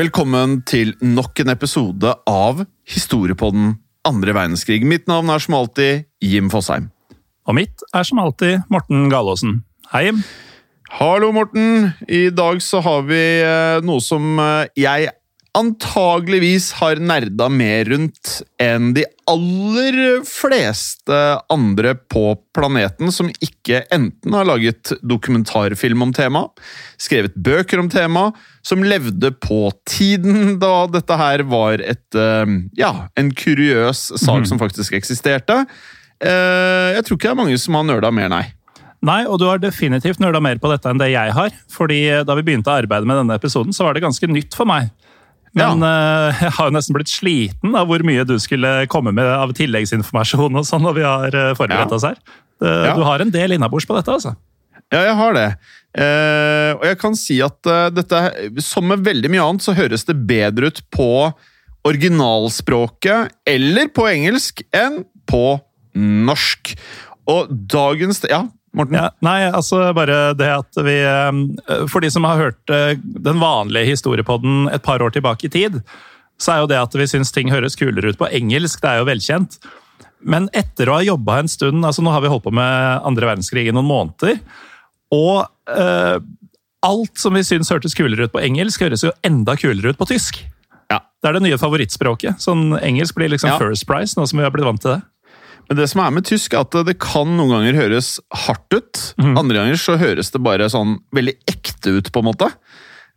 Velkommen til nok en episode av Historiepodden andre verdenskrig. Mitt navn er som alltid Jim Fosheim. Og mitt er som alltid Morten Galaasen. Hei, Jim. Hallo, Morten. I dag så har vi eh, noe som eh, jeg antageligvis har nerda mer rundt enn de aller fleste andre på planeten som ikke enten har laget dokumentarfilm om tema, skrevet bøker om tema, som levde på tiden da dette her var et, eh, ja, en kuriøs sak som faktisk eksisterte. Eh, Jeg tror ikke det er mange som har nerda mer, nei. Nei, og du har definitivt nøla mer på dette enn det jeg har. fordi da vi begynte å arbeide med denne episoden, så var det ganske nytt for meg. Men ja. jeg har jo nesten blitt sliten av hvor mye du skulle komme med av tilleggsinformasjon og sånn når vi har eh, forberedt Ja. oss her. Eh. Du har en del innabords på dette, altså. Ja, jeg har det. Eh, og jeg kan si at eh, dette, som med veldig mye annet, så høres det bedre ut på originalspråket eller på engelsk enn på norsk. Og dagens Ja, Morten? Ja, nei, altså bare det at vi eh, For de som har hørt eh, den vanlige historiepodden et par år tilbake i tid, så er jo det at vi syns ting høres kulere ut på engelsk, det er jo velkjent. Men etter å ha jobba en stund altså Nå har vi holdt på med andre verdenskrig i noen måneder. Og eh, alt som vi syns hørtes kulere ut på engelsk, høres jo enda kulere ut på tysk. Ja. Det er det nye favorittspråket. Sånn Engelsk blir liksom Ja. first price, nå som vi har blitt vant til det. Men det som er med tysk, er at det kan noen ganger høres hardt ut. Andre ganger så høres det bare sånn veldig ekte ut, på en måte.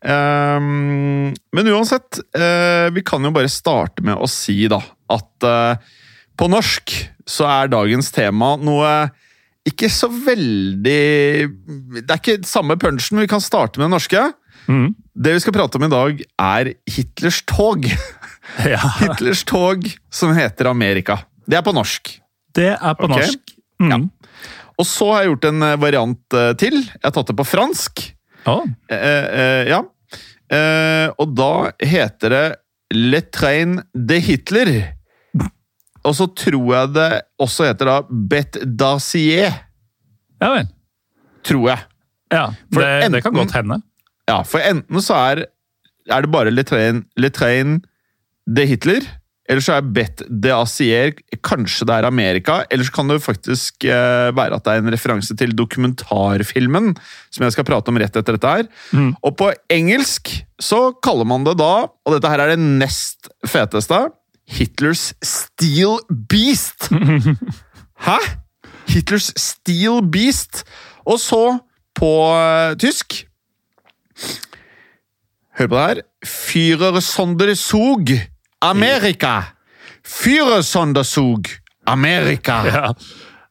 Um, men uansett, uh, vi kan jo bare starte med å si da at uh, på norsk så er dagens tema noe ikke så veldig Det er ikke samme punchen, vi kan starte med det norske. Mm. Det vi skal prate om i dag, er Hitlers tog. Ja, Hitlers tog som heter Amerika. Det er på norsk. Det er på okay. norsk. Mhm. Og så har jeg gjort en eh, variant eh, til. Jeg har tatt det på fransk. Å, Eh, eh, ja. Eh, og da heter det Le Train de Hitler. Og så tror jeg det også heter da Bet d'Acier. ja vel. Tror jeg. Ja, det, det kan godt hende. Ja, for enten så er, er det bare Le Train, Le Train de Hitler, eller så er Bet d'Acier kanskje det er Amerika, eller så kan det faktisk eh, være at det er en referanse til dokumentarfilmen, som jeg skal prate om rett etter dette her. Mm. Og på engelsk så kaller man det da, og dette her er det nest feteste, Hitlers Steel Beast. Hæ? Hitlers Steel Beast. Og så på eh, tysk Hør på det her. Führersonderzug Amerika! Führersonderzug Amerika! Ja,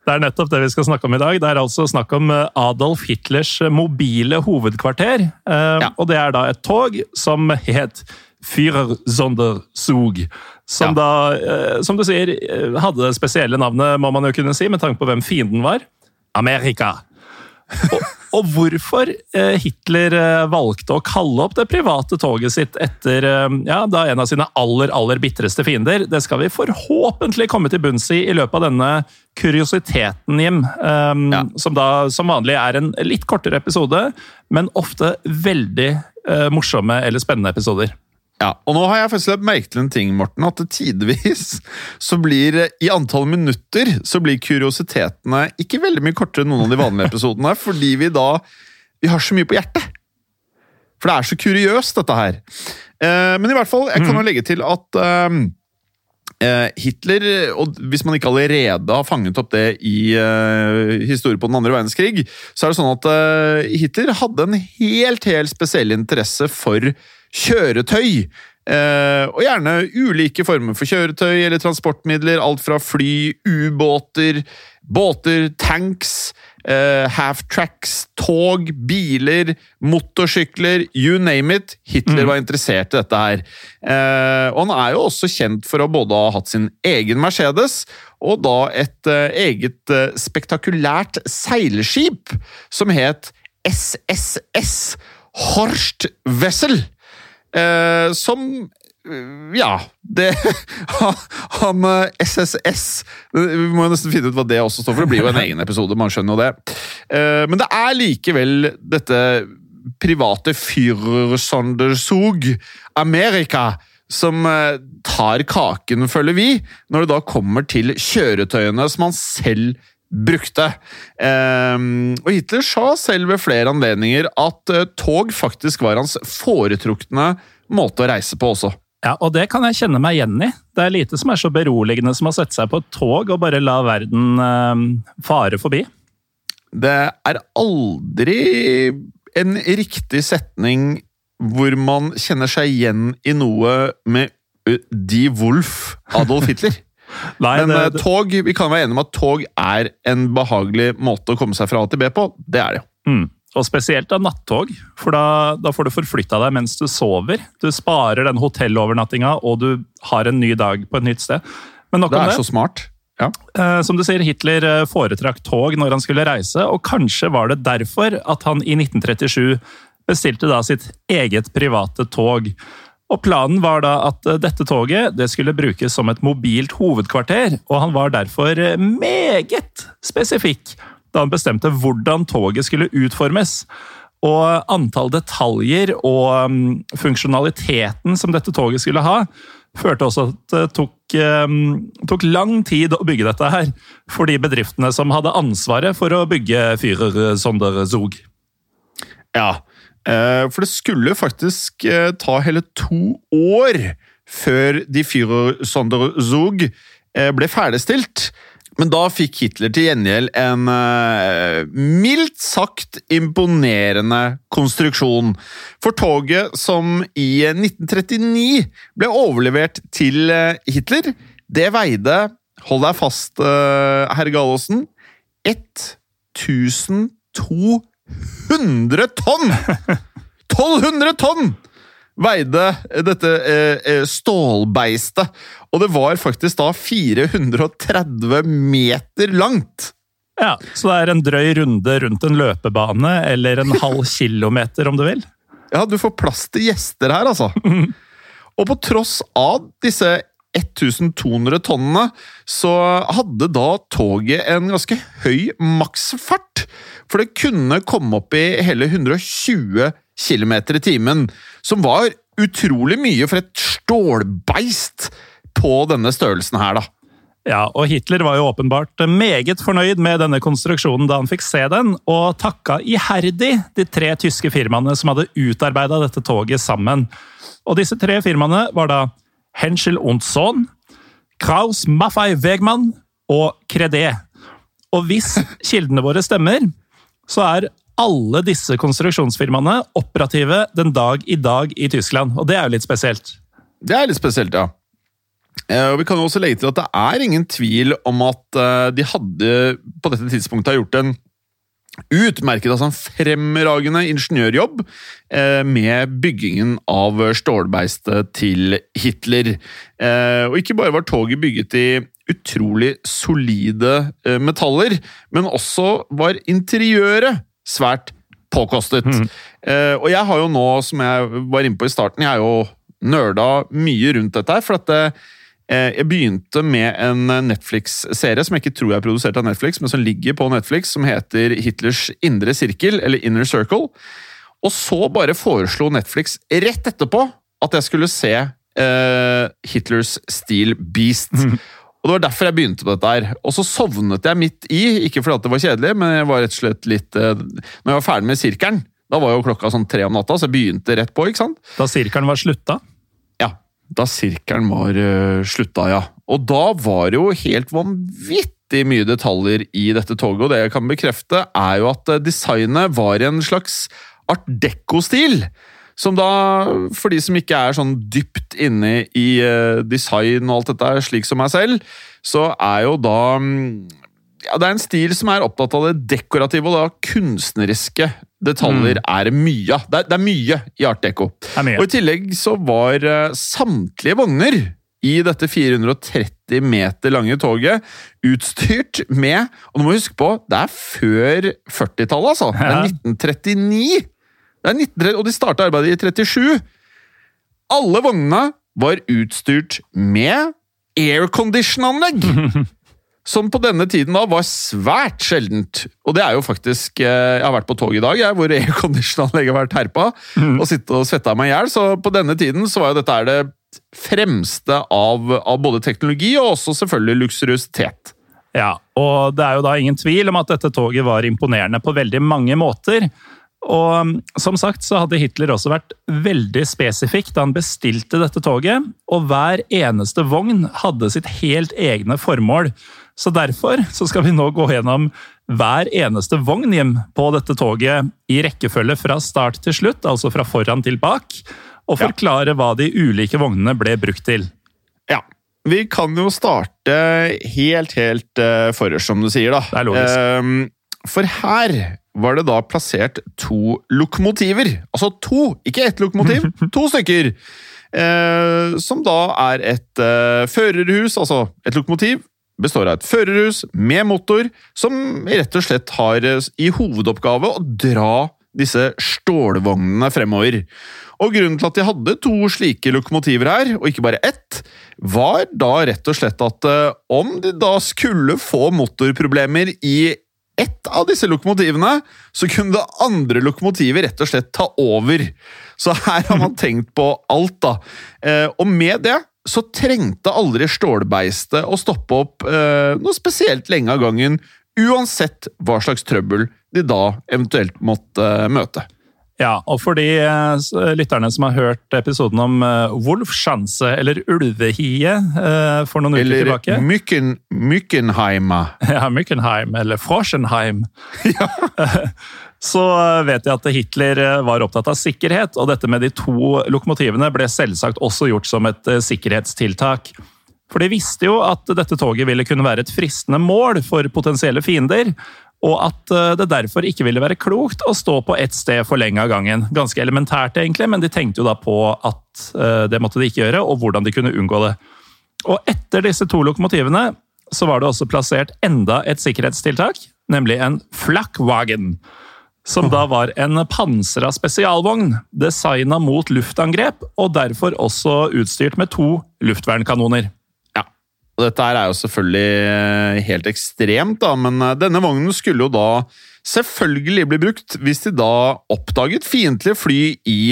det er nettopp det vi skal snakke om i dag. Det er altså snakk om eh, Adolf Hitlers eh, mobile hovedkvarter. Eh, Ja. Og det er da et tog som het Führersondersug. Som Ja. da, som du sier, hadde det spesielle navnet, må man jo kunne si, med tanke på hvem fienden var. Amerika. Og, og hvorfor eh, Hitler eh, valgte å kalle opp det private toget sitt etter eh, ja, en av sine aller aller bitreste fiender, det skal vi forhåpentlig komme til bunns i i løpet av denne kuriositeten, Jim. Ja. Som da som vanlig er en litt kortere episode, men ofte veldig morsomme eller spennende episoder. Ja, og nå har jeg faktisk lagt merke til en ting, Morten, at tidvis så blir i antall minutter så blir kuriositetene ikke veldig mye kortere enn noen av de vanlige episodene, fordi vi da vi har så mye på hjertet. For det er så kuriøst, dette her. Eh, men i hvert fall, jeg kan jo legge til at eh, eh, Hitler, og hvis man ikke allerede har fanget opp det i eh, historie på den andre verdenskrig, så er det sånn at eh, Hitler hadde en helt, helt spesiell interesse for kjøretøy. Eh, og gjerne ulike former for kjøretøy eller transportmidler. Alt fra fly, ubåter, båter, tanks, eh, half-tracks, tog, biler, motorsykler, you name it. Hitler var interessert i dette her. Eh, og han er jo også kjent for å både ha hatt sin egen Mercedes og da et eh, eget eh, spektakulært seilskip som het SSS Horst Wessel. Eh, som eh, ja, det Han SSS Vi må jo nesten finne ut hva det også står for. Det blir jo en egen episode, man skjønner jo det. Eh, Men det er likevel dette private Führersonderzug Amerika som eh, tar kaken, føler vi, når det da kommer til kjøretøyene som han selv brukte. Ehm, og Hitler sa selv ved flere anledninger at eh, tog faktisk var hans foretrukne måte å reise på også. Ja, og det kan jeg kjenne meg igjen i. Det er lite som er så beroligende som å sette seg på et tog og bare la verden eh, fare forbi. Det er aldri en riktig setning hvor man kjenner seg igjen i noe med ø, Die Wolf Adolf Hitler. Nei, Men det, det... tog, vi kan være enige om at tog er en behagelig måte å komme seg fra A til B på. Det er det jo. Mm. Og spesielt da nattog, for da, da får du forflytta deg mens du sover. Du sparer den hotellovernattinga, og du har en ny dag på et nytt sted. Men nok Det om er det. så smart. Ja. Eh, Som du sier, Hitler eh, foretrakk tog når han skulle reise, og kanskje var det derfor at han i 1937 bestilte da sitt eget private tog. Og Planen var da at eh, dette toget det skulle brukes som et mobilt hovedkvarter, og han var derfor eh, meget spesifikk da han bestemte hvordan toget skulle utformes. Og antall detaljer og mm, funksjonaliteten som dette toget skulle ha, førte også at det tok, eh, tok lang tid å bygge dette her, for de bedriftene som hadde ansvaret for å bygge Führer Sonderzug. Ja, for det skulle faktisk eh, ta hele to år før de Führer-Sonderzug eh, ble ferdigstilt. Men da fikk Hitler til gjengjeld en eh, mildt sagt imponerende konstruksjon. For toget som i 1939 ble overlevert til eh, Hitler, det veide, hold deg fast, eh, herr Gallosen, 1200 tonn! 1200 tonn! Veide dette eh, eh, stålbeistet. Og det var faktisk da 430 meter langt! Ja, Så det er en drøy runde rundt en løpebane, eller en halv kilometer, om du vil. Ja, du får plass til gjester her, altså. Og på tross av disse 1200 tonnene, så hadde da toget en ganske høy maksfart. For det kunne komme opp i hele 120 km i timen, som var utrolig mye for et stålbeist på denne størrelsen her, da. Ja, og Hitler var jo åpenbart meget fornøyd med denne konstruksjonen da han fikk se den, og takka iherdig de tre tyske firmaene som hadde utarbeida dette toget sammen. Og disse tre firmaene var da Henschel und Sohn, Kraus Maffei Wegmann og Credé. Og hvis kildene våre stemmer, så er alle disse konstruksjonsfirmaene operative den dag i dag i Tyskland. Og det er jo litt spesielt. Det er litt spesielt, ja. Eh, Og Vi kan jo også legge til at det er ingen tvil om at eh, de hadde på dette tidspunktet gjort en utmerket, altså en fremragende ingeniørjobb eh, med byggingen av stålbeistet til Hitler. Eh, Og ikke bare var toget bygget i utrolig solide eh, metaller, men også var interiøret svært påkostet. Eh, Og jeg har jo nå, som jeg var inne på i starten, jeg har jo nerda mye rundt dette her, for at det, eh, jeg begynte med en Netflix-serie som jeg ikke tror jeg er produsert av Netflix, men som ligger på Netflix, som heter Hitlers indre sirkel, eller Inner Circle. Og så bare foreslo Netflix rett etterpå at jeg skulle se uh, Hitlers Steel Beast. Og Det var derfor jeg begynte på dette. her. Og så sovnet jeg midt i, ikke fordi at det var kjedelig, men jeg var rett og slett litt uh, Når jeg var ferdig med sirkelen, da var jo klokka sånn tre om natta, så jeg begynte rett på. ikke sant? Da sirkelen var slutta. Da sirkelen var uh, slutta, ja. Og da var det jo helt vanvittig mye detaljer i dette toget, og det jeg kan bekrefte, er jo at eh, designet var en slags art deco-stil. Som da, for de som ikke er sånn dypt inne i eh, design og alt dette, slik som meg selv, så er jo da mm, ja, det er en stil som er opptatt av det dekorative og da kunstneriske detaljer er det mye av. Det, er- det er mye i art deco. Er. Og I tillegg så var eh, samtlige vogner i dette 430 meter lange toget utstyrt med Og nå må vi huske på, det er før 40-tallet, altså. Det er 1939! Det er 1930, og de starta arbeidet i 37. Alle vognene var utstyrt med aircondition-anlegg! Som på denne tiden da var svært sjeldent. Og det er jo faktisk eh, Jeg har vært på tog i dag jeg, hvor airconditionanlegget har vært herpa og sittet og svetta meg i hjel. Så på denne tiden så var jo dette det fremste av, av både teknologi og også selvfølgelig luksuriøsitet. Ja, og det er jo da ingen tvil om at dette toget var imponerende på veldig mange måter. Og um, som sagt så hadde Hitler også vært veldig spesifikk da han bestilte dette toget, og hver eneste vogn hadde sitt helt egne formål. Så derfor så skal vi nå gå gjennom hver eneste vogn hjem på dette toget i rekkefølge fra start til slutt, altså fra foran til bak, og Ja. forklare hva de ulike vognene ble brukt til. Ja. Vi kan jo starte helt, helt uh, forrest, som du sier, da. Det er logisk. Ehm, for her var det da plassert to lokomotiver. Altså to, ikke ett lokomotiv, to stykker. Eh, som da er et eh, førerhus, altså et lokomotiv. Består av et førerhus med motor, som rett og slett har eh, i hovedoppgave å dra disse stålvognene fremover. Og Grunnen til at de hadde to slike lokomotiver her, og ikke bare ett, var da rett og slett at eh, om de da skulle få motorproblemer i ett av disse lokomotivene, så kunne det andre lokomotivet rett og slett ta over. Så her har man tenkt på alt, da. Eh, og med det så trengte aldri stålbeistet å stoppe opp eh, noe spesielt lenge av gangen, uansett hva slags trøbbel de da eventuelt måtte eh, møte. Ja, og for de eh, lytterne som har hørt episoden om uh, Wolfschanze, eller Ulvehie, eh, for noen uker Eller tilbake Mykken, Mykkenheima. Ja, Mückenheim, eller Froschenheim. Så vet jeg at Hitler eh, var opptatt av sikkerhet, og dette med de to lokomotivene ble selvsagt også gjort som et eh, sikkerhetstiltak. For de visste jo at dette toget ville kunne være et fristende mål for potensielle fiender, og at eh, det derfor ikke ville være klokt å stå på ett sted for lenge av gangen. Ganske elementært, egentlig, men de tenkte jo da på at det måtte de ikke gjøre, og hvordan de kunne unngå det. Og etter disse to lokomotivene så var det også plassert enda et sikkerhetstiltak, nemlig en flakwagen. Som da var en pansra spesialvogn, designa mot luftangrep, og derfor også utstyrt med to luftvernkanoner. Ja, og Dette er jo selvfølgelig eh, helt ekstremt, da, men eh, denne vognen skulle jo da selvfølgelig bli brukt hvis de da oppdaget fiendtlige fly i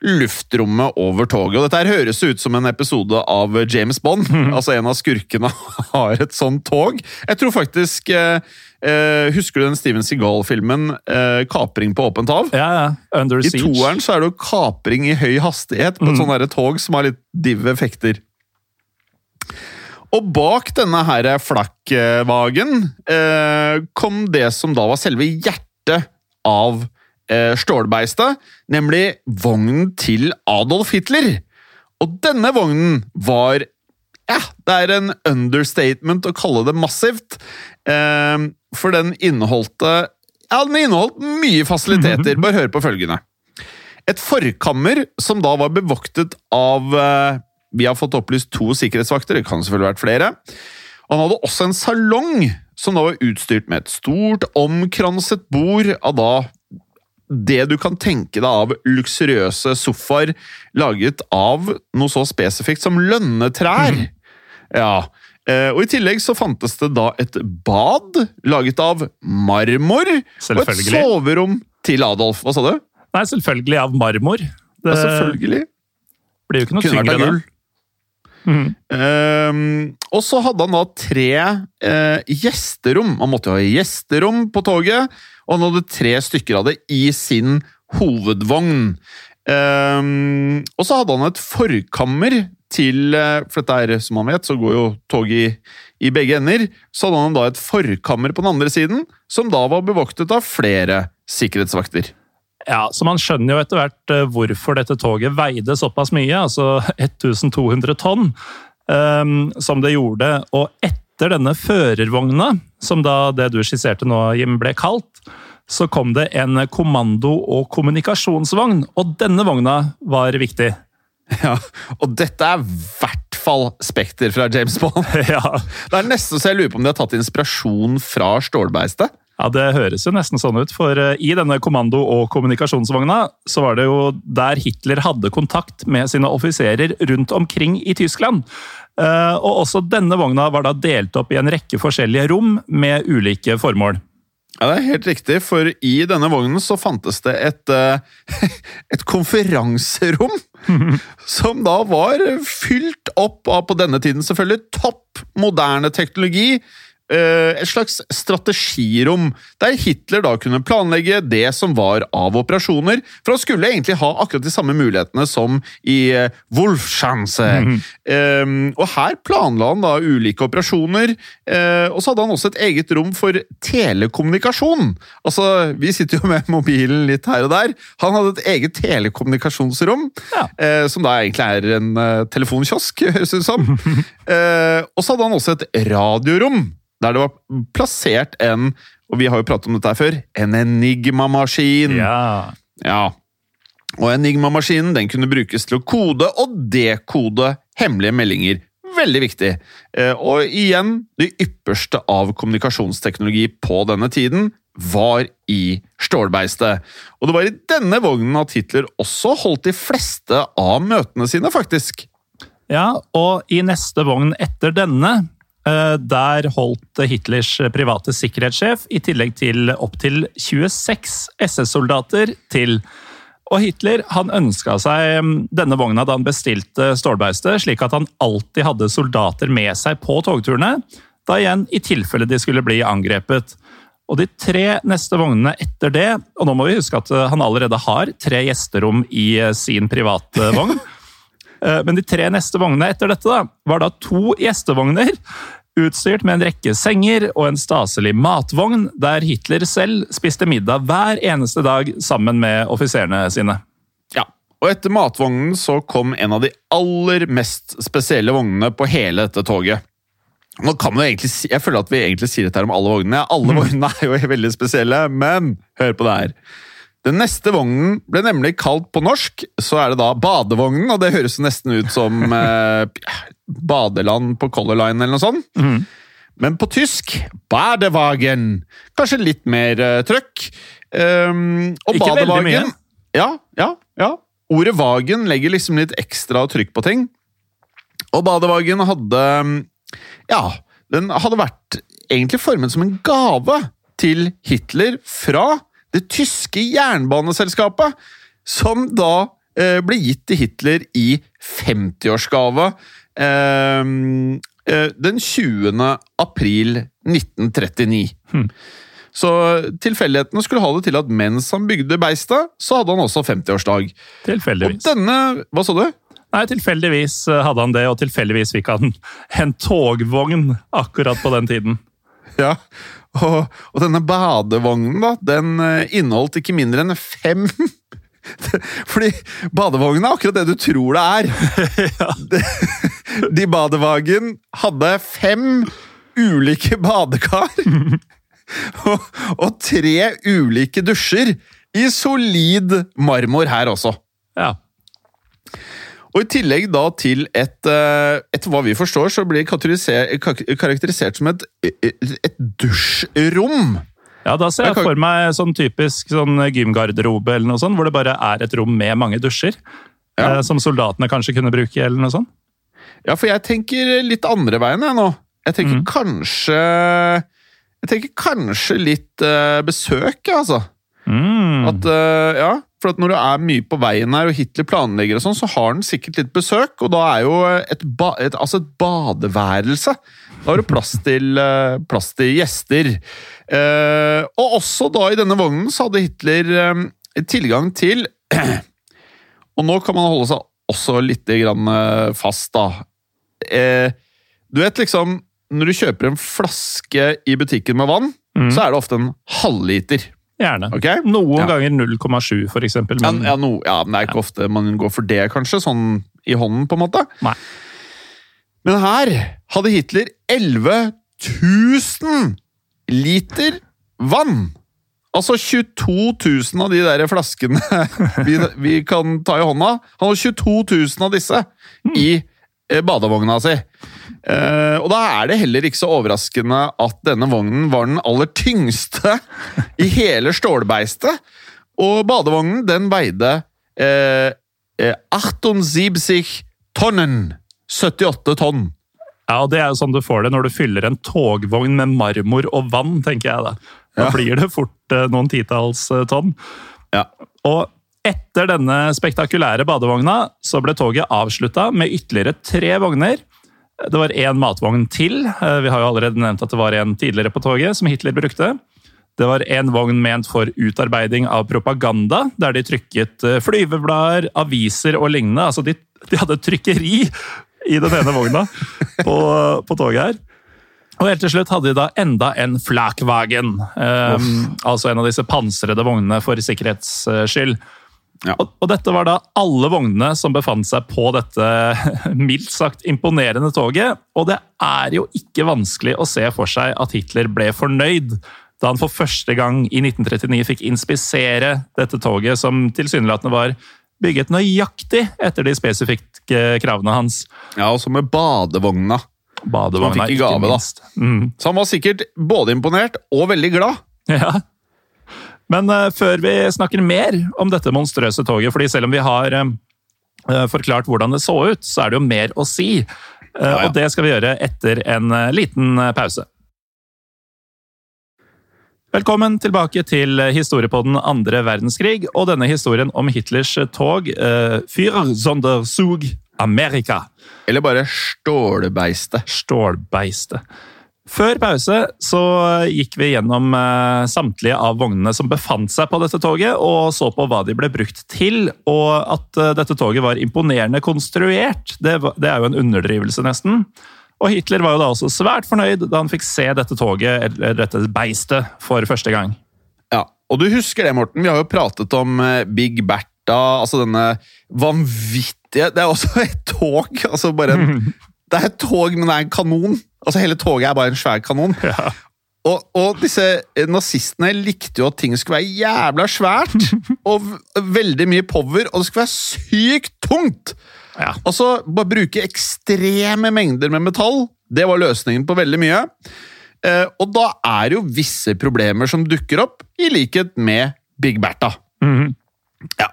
luftrommet over toget. Og dette her høres ut som en episode av James Bond. altså En av skurkene har et sånt tog. Jeg tror faktisk eh, eh, Husker du den Steven Seagal-filmen uh, 'Kapring på åpent hav'? Ja, ja. Under I toeren så er det jo kapring i høy hastighet på et sånt tog som har litt div effekter. Og bak denne her flakkvagen uh, kom det som da var selve hjertet av stålbeistet, nemlig vognen til Adolf Hitler. Og denne vognen var Ja, det er en understatement å kalle det massivt, eh, for den inneholdt Ja, den inneholdt mye fasiliteter. Bare hør på følgende. Et forkammer som da var bevoktet av eh, Vi har fått opplyst to sikkerhetsvakter, det kan selvfølgelig vært flere. Og han hadde også en salong som da var utstyrt med et stort, omkranset bord av da det du kan tenke deg av luksuriøse sofaer laget av noe så spesifikt som lønnetrær. Ja. Eh, Og I tillegg så fantes det da et bad laget av marmor, og et soverom til Adolf. Hva sa du? Nei, selvfølgelig av marmor. Det Ja, selvfølgelig. blir jo ikke noe Kunne tyngre enn gull. Mm. Ehm, og så hadde han da tre uh, gjesterom. Han måtte jo ha gjesterom på toget, og han hadde tre stykker av det i sin hovedvogn. Ehm, og så hadde han et forkammer til eh, For dette er, som man vet, så går jo toget i, i begge ender. Så hadde han da et forkammer på den andre siden, som da var bevoktet av flere sikkerhetsvakter. Ja, så man skjønner jo etter hvert eh, hvorfor dette toget veide såpass mye, altså 1200 tonn, um, som det gjorde. Og etter denne førervogna, som da det du skisserte nå, Jim, ble kalt, så kom det en kommando- og kommunikasjonsvogn, og denne vogna var viktig. Ja, og dette er i hvert fall Spekter fra James Bond. Ja, Det er nesten så jeg lurer på om de har tatt inspirasjon fra Stålbeistet. Ja, Det høres jo nesten sånn ut, for eh, i denne kommando- og kommunikasjonsvogna så var det jo der Hitler hadde kontakt med sine offiserer rundt omkring i Tyskland. Eh, Og også denne vogna var da delt opp i en rekke forskjellige rom med ulike formål. Ja, Det er helt riktig, for i denne vognen så fantes det et, eh, et konferanserom som da var fylt opp av på denne tiden selvfølgelig topp moderne teknologi. Eh, Et slags strategirom, der Hitler da kunne planlegge det som var av operasjoner. For han skulle egentlig ha akkurat de samme mulighetene som i Wolfschanze. Mm. Eh, og her planla han da ulike operasjoner, eh, og så hadde han også et eget rom for telekommunikasjon. Altså, Vi sitter jo med mobilen litt her og der. Han hadde et eget telekommunikasjonsrom, Ja. eh, som da egentlig er en eh, telefonkiosk, høres det ut som. eh, og så hadde han også et radiorom, der det var plassert en og vi har jo pratet om dette her før, en Enigma-maskin. Ja. Ja. Og Enigma-maskinen den kunne brukes til å kode og dekode hemmelige meldinger. Veldig viktig. Eh, Og igjen, det ypperste av kommunikasjonsteknologi på denne tiden var i stålbeistet. Og det var i denne vognen at Hitler også holdt de fleste av møtene sine, faktisk. Ja, og i neste vogn etter denne, der holdt Hitlers private sikkerhetssjef i tillegg til opptil 26 SS-soldater til. Og Hitler han ønska seg mm, denne vogna da han bestilte stålbeistet, slik at han alltid hadde soldater med seg på togturene, da igjen i tilfelle de skulle bli angrepet. Og de tre neste vognene etter det, og nå må vi huske at eh, han allerede har tre gjesterom i eh, sin private vogn, Eh, Men de tre neste vognene etter dette da, var da to gjestevogner, utstyrt med en rekke senger og en staselig matvogn, der Hitler selv spiste middag hver eneste dag sammen med offiserene sine. Ja. Og etter matvognen så kom en av de aller mest spesielle vognene på hele dette toget. Nå kan man jo egentlig si, Jeg føler at vi egentlig sier dette om alle vognene. Alle vognene er jo veldig spesielle, men hør på det her. Den neste vognen ble nemlig kalt på norsk, så er det da badevognen, og det høres nesten ut som eh, badeland på Color Line eller noe sånt. Men på tysk Badewagen. Kanskje litt mer eh, trøkk. Um, og Ikke veldig mye. Ja, ja, ja. Ordet vagen legger liksom litt ekstra trykk på ting. Og badevagen hadde Ja, den hadde vært egentlig formet som en gave til Hitler fra det tyske jernbaneselskapet, som da eh, ble gitt til Hitler i 50-årsgave eh, eh, den 20. april 1939. Så tilfeldighetene skulle ha det til at mens han bygde beistet, så hadde han også 50-årsdag. Tilfeldigvis. Og denne Hva sa du? Nei, tilfeldigvis eh, hadde han det, og tilfeldigvis fikk han en togvogn akkurat på den tiden. Ja, og, og denne badevognen, da, den eh, inneholdt ikke mindre enn fem Fordi badevognen er akkurat det du tror det er. De, de badevagen hadde fem ulike badekar. Og, og tre ulike dusjer i solid marmor her også. Ja. Og i tillegg da til et, eh, etter hva vi forstår, så blir det karakterisert, som et, et dusjrom. ja, da ser Jeg for meg sånn typisk sånn gymgarderobe eller noe sånt, hvor det bare er et rom med mange dusjer. Ja. eh, Som soldatene kanskje kunne bruke, eller noe sånt. Ja, for jeg tenker litt andre veien jeg nå. Jeg tenker kanskje Jeg tenker kanskje litt eh, besøk, altså. Mm. At, uh, ja, for når du er mye på veien her, og Hitler planlegger og sånn, så har han sikkert litt besøk, og da er jo et, ba et, altså et badeværelse. Da har du plass til, uh, plass til gjester. Uh, og også da i denne vognen så hadde Hitler tilgang til Og nå kan man holde seg også litt grann, fast, da. Du vet liksom Når du kjøper en flaske i butikken med vann, Mm. så er det ofte en halvliter. Gjerne. Okay? Noen Ja. ganger 0,7, for eksempel. Ja, Men ja, no, ja, men det er ikke ofte man går for det, kanskje, sånn i hånden, på en måte. Nei. Men her hadde Hitler 11 000 liter vann! Altså 22 000 av de der flaskene vi, vi kan ta i hånda. Han har 22 000 av disse i eh, badevogna si. Eh, og da er det heller ikke så overraskende at denne vognen var den aller tyngste i hele stålbeistet. Og badevognen den veide eh, eh, 78 tonnen. 78 tonn. Ja, og Det er jo sånn du får det når du fyller en togvogn med marmor og vann, tenker jeg da. Da Ja. blir det fort eh, noen titalls eh, tonn. Ja. Og etter denne spektakulære badevogna så ble toget avslutta med ytterligere tre vogner. Det var én matvogn til. Eh, Vi har jo allerede nevnt at det var en tidligere på toget som Hitler brukte. Det var en vogn ment for utarbeiding av propaganda, der de trykket eh, flyveblader, aviser og lignende. Altså, de, de hadde trykkeri i den ene vogna på, på toget her. Og helt til slutt hadde de da enda en flakwagen. Um, altså en av disse pansrede vognene for sikkerhets eh, skyld. Ja. Og, og dette var da alle vognene som befant seg på dette mildt sagt imponerende toget. Og det er jo ikke vanskelig å se for seg at Hitler ble fornøyd da han for første gang i 1939 fikk inspisere dette toget, som tilsynelatende var bygget nøyaktig etter de spesifikke kravene hans. Ja, og så med badevogna. Badevogna, ikke minst. Mm. Så han var sikkert både imponert og veldig glad. Ja. Men eh, før vi snakker mer om dette monstrøse toget, fordi selv om vi har eh, eh, forklart hvordan det så ut, så er det jo mer å si. Eh, ja. Og det skal vi gjøre etter en liten pause. Velkommen tilbake til historiepodden andre verdenskrig og denne historien om Hitlers tog uh, Führer Sonderzug Amerika. Eller bare stålbeiste. Stålbeiste. Før pause så gikk vi gjennom eh, samtlige av vognene som befant seg på dette toget, og så på hva de ble brukt til. Og at eh, dette toget var imponerende konstruert, det, det er jo en underdrivelse, nesten. Og Hitler var jo da også svært fornøyd da han fikk se dette toget, eller dette beistet, for første gang. Ja, og du husker det, Morten. Vi har jo pratet om eh, Big Bertha, altså denne vanvittige Det er også et tog. altså bare en, Det er et tog, men det er en kanon. Altså Hele toget er bare en svær kanon. Ja. Og, og disse eh, nazistene likte jo at ting skulle være jævla svært, og veldig mye power, og det skulle være sykt tungt! Ja. Altså, bare bruke ekstreme mengder med metall, det var løsningen på veldig mye. Eh, og da er det jo visse problemer som dukker opp, i likhet med Big Bertha. Mhm. Ja.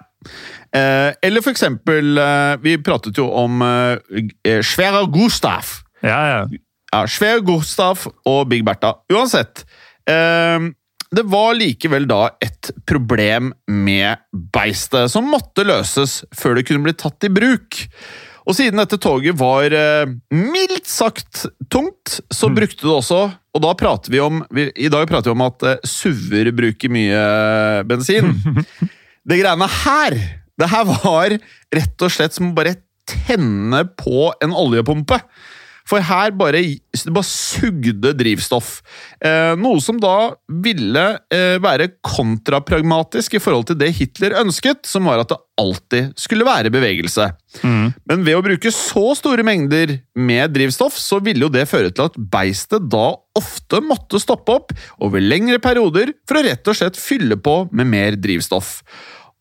Eh, eller for eksempel, eh, vi pratet jo om eh, Schwerer Gustav. ja, ja. Ja, Schwer Gustav og Big Bertha. Uansett. Eh, det var likevel da et problem med beistet som måtte løses før det kunne bli tatt i bruk. Og siden dette toget var eh, mildt sagt tungt, så brukte det også Og da prater vi om vi, I dag prater vi om at eh, SUV-er bruker mye eh, bensin. Det greiene her, det her var rett og slett som å bare tenne på en oljepumpe. For her bare, bare sugde drivstoff. Eh, noe som da ville eh, være kontrapragmatisk i forhold til det Hitler ønsket, som var at det alltid skulle være bevegelse. Mm. Men ved å bruke så store mengder med drivstoff, så ville jo det føre til at beistet da ofte måtte stoppe opp over lengre perioder for å rett og slett fylle på med mer drivstoff.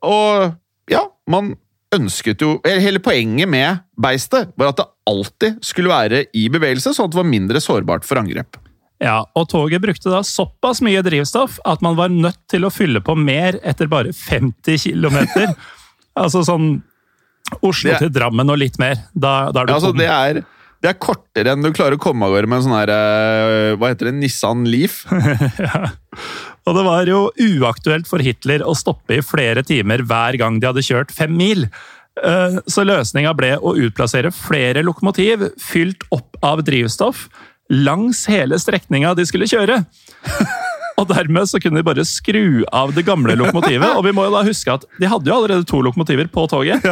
Og ja, man ønsket jo Hele poenget med beistet var at det alltid skulle være i bevegelse, sånn at det var mindre sårbart for angrep. Ja, og toget brukte da såpass mye drivstoff at man var nødt til å fylle på mer etter bare 50 km. altså sånn Oslo er- til Drammen og litt mer. Da, da er altså, det, er, det er kortere enn du klarer å komme av gårde med en sånn her eh, Hva heter det? Nissan Leaf? ja. Og det var jo uaktuelt for Hitler å stoppe i flere timer hver gang de hadde kjørt fem mil. Eh, Så løsninga ble å utplassere flere lokomotiv fylt opp av drivstoff langs hele strekninga de skulle kjøre. Og dermed så kunne de bare skru av det gamle lokomotivet. Og vi må jo da huske at de hadde jo allerede to lokomotiver på toget.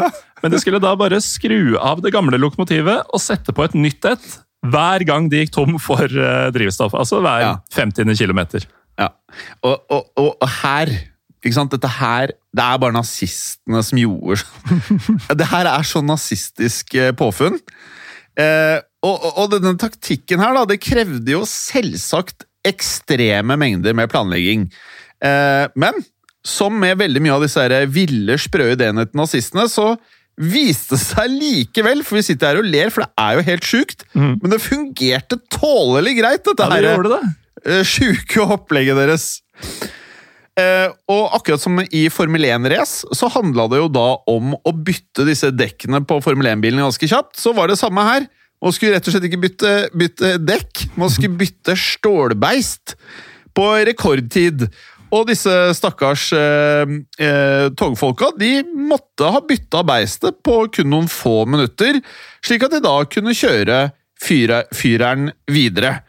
Men de skulle da bare skru av det gamle lokomotivet og sette på et nytt et hver gang de gikk tom for eh, drivstoff. Altså hver Ja. 50. kilometer. Ja. Og, og, og, og her ikke sant? Dette her Det er bare nazistene som gjorde sånn. Det her er sånn nazistisk eh, påfunn. Eh, og, denne taktikken her, da, det krevde jo selvsagt ekstreme mengder med planlegging. Eh, men som med veldig mye av disse her ville, sprø ideene til nazistene, så viste det seg likevel, for vi sitter her og ler, for det er jo helt sjukt, men det fungerte tålelig greit, dette Ja, det her gjorde det. Eh, sjuke opplegget deres. Eh, og akkurat som i Formel 1-race, så handla det jo da om å bytte disse dekkene på Formel 1-bilene ganske kjapt. Så var det samme her. Man skulle rett og slett ikke bytte, bytte dekk, man skulle bytte stålbeist på rekordtid. Og disse stakkars eh, eh, togfolka de måtte ha bytta beistet på kun noen få minutter, slik at de da kunne kjøre fyre, fyreren videre.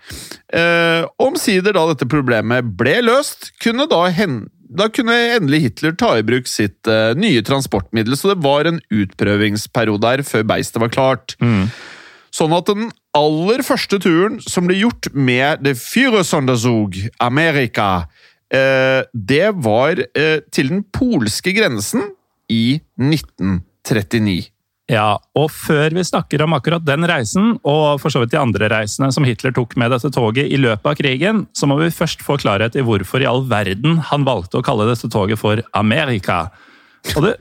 Eh, Omsider da dette problemet ble løst, kunne da, hen, da kunne endelig Hitler ta i bruk sitt eh, nye transportmiddel, så det var en utprøvingsperiode her før beistet var klart. Sånn at den aller første turen som ble gjort med det Führersonderzug Amerika, eh, det var eh, til den polske grensen i 1939. Ja, og før vi snakker om akkurat den reisen, og for så vidt de andre reisene som Hitler tok med dette toget i løpet av krigen, så må vi først få klarhet i hvorfor i all verden han valgte å kalle dette toget for Amerika. Og det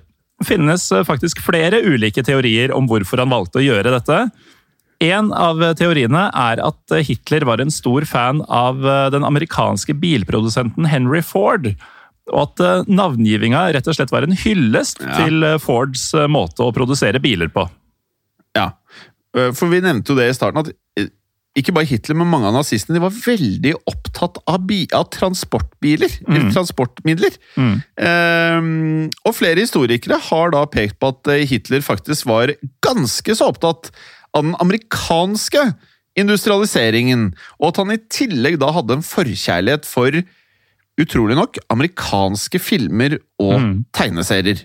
finnes eh, faktisk flere ulike teorier om hvorfor han valgte å gjøre dette. En av teoriene er at Hitler var en stor fan av eh, den amerikanske bilprodusenten Henry Ford. Og at eh, navngivinga rett og slett var en hyllest Ja. til eh, Fords eh, måte å produsere biler på. Ja, for vi nevnte jo det i starten, at ikke bare Hitler, men mange av nazistene de var veldig opptatt av, av transportbiler, eller transportmidler. Eh, og flere historikere har da pekt på at Hitler faktisk var ganske så opptatt av den amerikanske industrialiseringen, og at han i tillegg da hadde en forkjærlighet for utrolig nok, amerikanske filmer og tegneserier.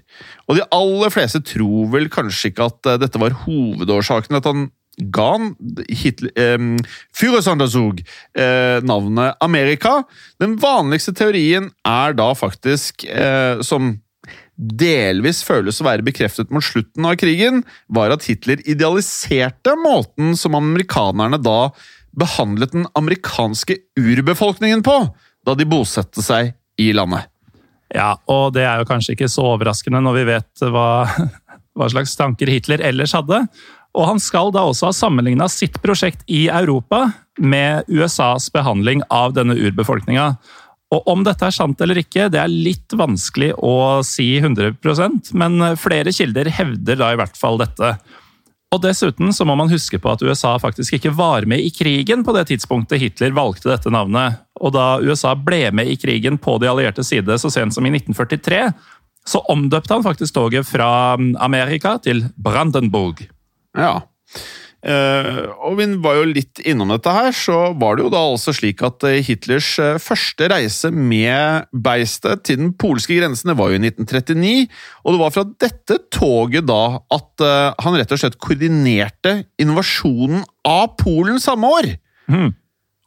Og de aller fleste tror vel kanskje ikke at eh, dette var hovedårsaken at han ga han eh, eh, navnet Amerika. Den vanligste teorien er da faktisk, eh, som delvis føles å være bekreftet mot slutten av krigen, var at Hitler idealiserte måten som amerikanerne da behandlet den amerikanske urbefolkningen på, da de bosatte seg i landet. Ja, og det er jo kanskje ikke så overraskende når vi vet hva, hva slags tanker Hitler ellers hadde. Og han skal da også ha sammenligna sitt prosjekt i Europa med USAs behandling av denne urbefolkninga. Og om dette er sant eller ikke, det er litt vanskelig å si 100% men flere kilder hevder da i hvert fall dette. Og dessuten så må man huske på at USA faktisk ikke var med i krigen på det tidspunktet Hitler valgte dette navnet. Og da USA ble med i krigen på de allierte side så sent som i 1943, så omdøpte han faktisk toget fra Amerika til Brandenburg. Ja. Eh, og vi var jo litt innom dette her, så var det jo da altså slik at eh, Hitlers eh, første reise med beistet til den polske grensen det var jo i 1939, og det var fra dette toget da at han rett og slett koordinerte invasjonen av Polen samme år. Mm.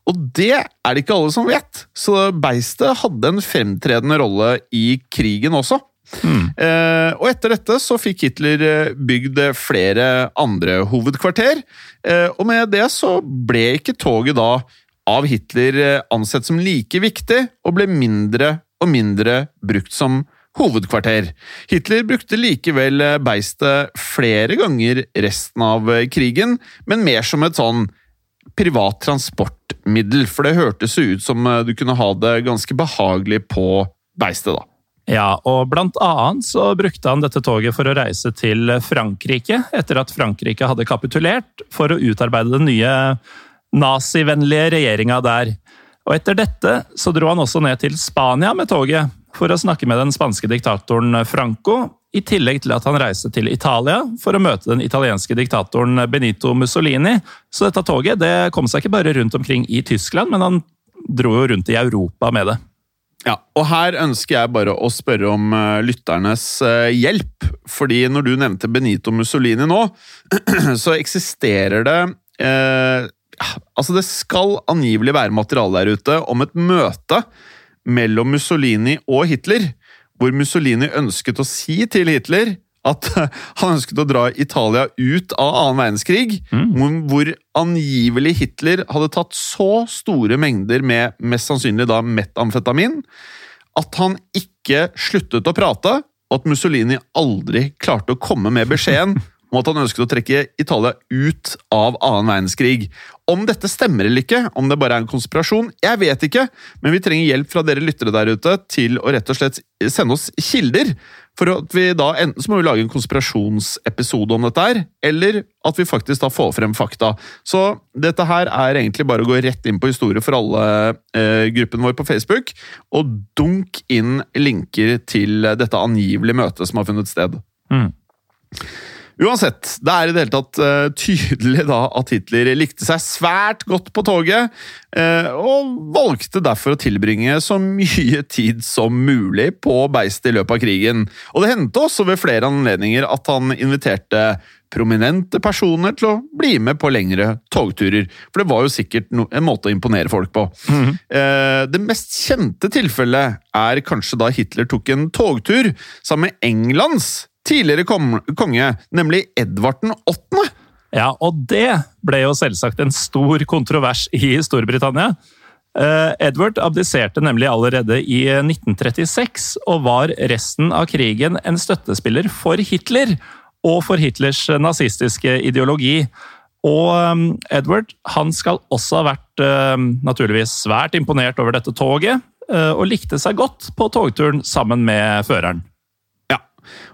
Og det er det ikke alle som vet, så beistet hadde en fremtredende rolle i krigen også. Eh, og etter dette så fikk Hitler eh, bygd flere andre hovedkvarter, eh, og med det så ble ikke toget da av Hitler ansett som like viktig, og ble mindre og mindre brukt som hovedkvarter. Hitler brukte likevel beistet flere ganger resten av krigen, men mer som et sånn privat transportmiddel, for det hørtes jo ut som du kunne ha det ganske behagelig på beistet, da. Ja, og blant annet så brukte han dette toget for å reise til Frankrike, etter at Frankrike hadde kapitulert, for å utarbeide den nye nazivennlige regjeringa der. Og etter dette så dro han også ned til Spania med toget, for å snakke med den spanske diktatoren Franco, i tillegg til at han reiste til Italia for å møte den italienske diktatoren Benito Mussolini. Så dette toget det kom seg ikke bare rundt omkring i Tyskland, men han dro jo rundt i Europa med det. Ja, og her ønsker jeg bare å spørre om eh, lytternes eh, hjelp. Fordi når du nevnte Benito Mussolini nå, så eksisterer det eh, Altså, det skal angivelig være materiale der ute om et møte mellom Mussolini og Hitler, hvor Mussolini ønsket å si til Hitler at han ønsket å dra Italia ut av annen verdenskrig, hvor, hvor angivelig Hitler hadde tatt så store mengder med mest sannsynlig da metamfetamin at han ikke sluttet å prate, og at Mussolini aldri klarte å komme med beskjeden om at han ønsket å trekke Italia ut av annen verdenskrig. Om dette stemmer eller ikke, om det bare er en konspirasjon, jeg vet ikke, men vi trenger hjelp fra dere lyttere der ute til å rett og slett sende oss kilder. For at vi da Enten så må vi lage en konspirasjonsepisode om dette her, eller at vi faktisk da får frem fakta. Så dette her er egentlig bare å gå rett inn på historie for alle eh, gruppen vår på Facebook, og dunk inn linker til dette angivelige møtet som har funnet sted. Mm. Uansett, det er i det hele tatt uh, tydelig da at Hitler likte seg svært godt på toget, uh, og valgte derfor å tilbringe så mye tid som mulig på beistet i løpet av krigen. Og det hendte også ved flere anledninger at han inviterte prominente personer til å bli med på lengre togturer, for det var jo sikkert no en måte å imponere folk på. Eh, det mest kjente tilfellet er kanskje da Hitler tok en togtur sammen med Englands tidligere konge, nemlig Edvard den 8. Ja, og det ble jo selvsagt en stor kontrovers i Storbritannia. Eh, Edward abdiserte nemlig allerede i 1936, og var resten av krigen en støttespiller for Hitler og for Hitlers nazistiske ideologi. Og um, Edward han skal også ha vært naturligvis svært imponert over dette toget, og likte seg godt på togturen sammen med føreren.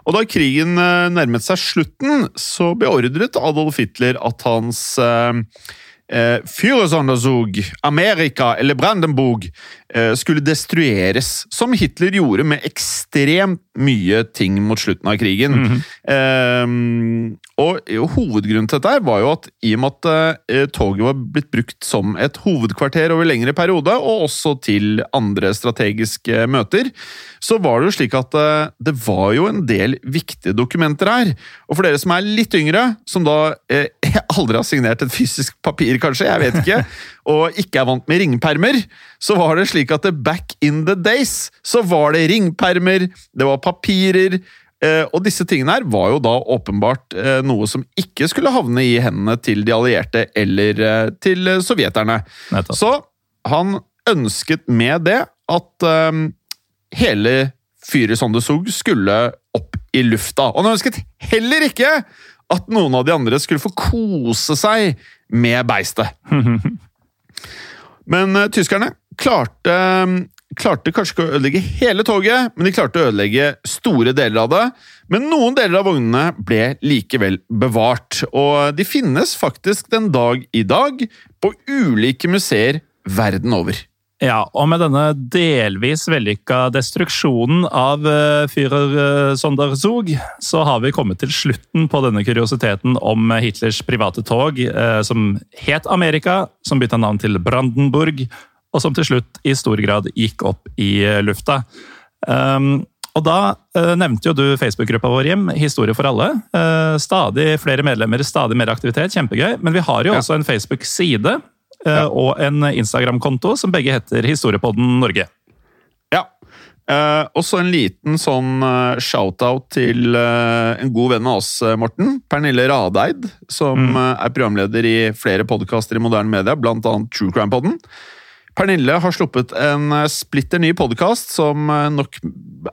Og da krigen eh, nærmet seg slutten, så beordret Adolf Hitler at hans eh, eh, Führersonderzug, Amerika eller Brandenburg eh, skulle destrueres, som Hitler gjorde med ekstremt mye ting mot slutten av krigen. eh, og hovedgrunnen til dette var jo at i og med at eh, toget var blitt brukt som et hovedkvarter over lengre periode, og også til andre strategiske møter, så var det jo slik at eh, det var jo en del viktige dokumenter her. Og for dere som er litt yngre, som da eh, aldri har signert et fysisk papir, kanskje, jeg vet ikke, og ikke er vant med ringpermer, så var det slik at det back in the days så var det ringpermer, det var papirer, eh, og disse tingene her var jo da åpenbart eh, noe som ikke skulle havne i hendene til de allierte eller eh, til sovjeterne. Nettopp. Så han ønsket med det at hele så skulle opp i lufta. Og han ønsket heller ikke at noen av de andre skulle få kose seg med beistet. Men uh, tyskerne klarte, klarte kanskje ikke å ødelegge hele toget, men de klarte å ødelegge store deler av det. Men noen deler av vognene ble likevel bevart, og de finnes faktisk den dag i dag på ulike museer verden over. Ja, og med denne delvis vellykka destruksjonen av uh, Führer eh, Sonderzug, så har vi kommet til slutten på denne kuriositeten om Hitlers private tog, eh, som het Amerika, som bytta navn til Brandenburg, og som til slutt i stor grad gikk opp i eh, lufta. Um, og da eh, nevnte jo du Facebook-gruppa vår, Jim, Historie for alle. Eh, stadig flere medlemmer, stadig mer aktivitet, kjempegøy. Men vi har jo Ja. også en Facebook-side eh, Ja. og en Instagram-konto som begge heter Historiepodden Norge. Ja. Eh, også en liten sånn eh, shout-out til eh, en god venn av oss, eh, Morten. Pernille Radeid, som Mm. eh, er programleder i flere podkaster i moderne media, annet True Crime-podden. Pernille har sluppet en eh, splitter ny podkast som eh, nok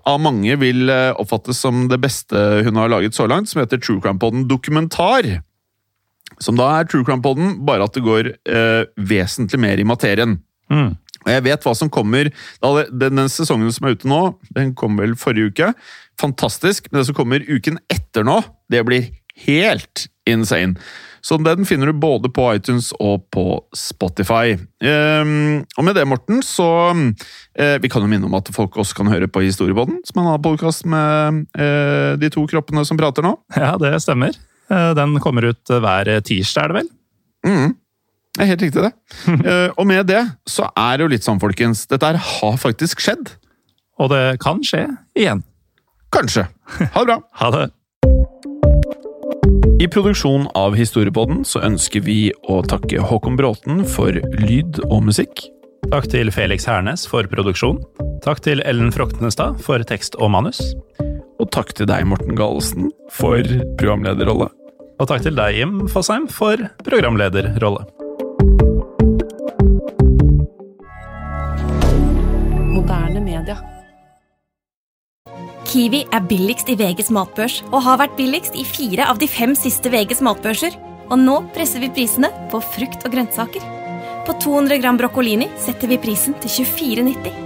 av mange vil eh, oppfattes som det beste hun har laget så langt, som heter True Crime-podden Dokumentar. Som da er True Crime-podden, bare at det går eh, vesentlig mer i materien. Mm. Og jeg vet hva som kommer. Den, den sesongen som er ute nå, den kom vel forrige uke. Fantastisk. Men det som kommer uken etter nå, det blir helt insane. Så den finner du både på iTunes og på Spotify. Um, og med det, Morten, så uh, Vi kan jo minne om at folk også kan høre på Historiepodden, som er en annen podkast med uh, de to kroppene som prater nå. Ja, det stemmer. Eh, Den kommer ut eh, hver tirsdag, er det vel? Mm. Det er helt riktig, det. Eh, og med det så er det jo litt sånn, folkens. Dette her har faktisk skjedd. Og det kan skje igjen. Kanskje. Ha det bra. Ha det. I produksjonen av Historiepodden så ønsker vi å takke Håkon Bråten for lyd og musikk. Takk til Felix Hernes for produksjon. Takk til Ellen Froktenestad for tekst og manus. Og takk til deg, Morten Galesen, for programlederrolle. Og takk til deg, Jim Fosheim, for programlederrolle. Moderne media. Kiwi er billigst i VGs matbørs og har vært billigst i fire av de fem siste VGs matbørser. Og nå presser vi prisene på frukt og grønnsaker. På 200 gram broccolini setter vi prisen til 24,90.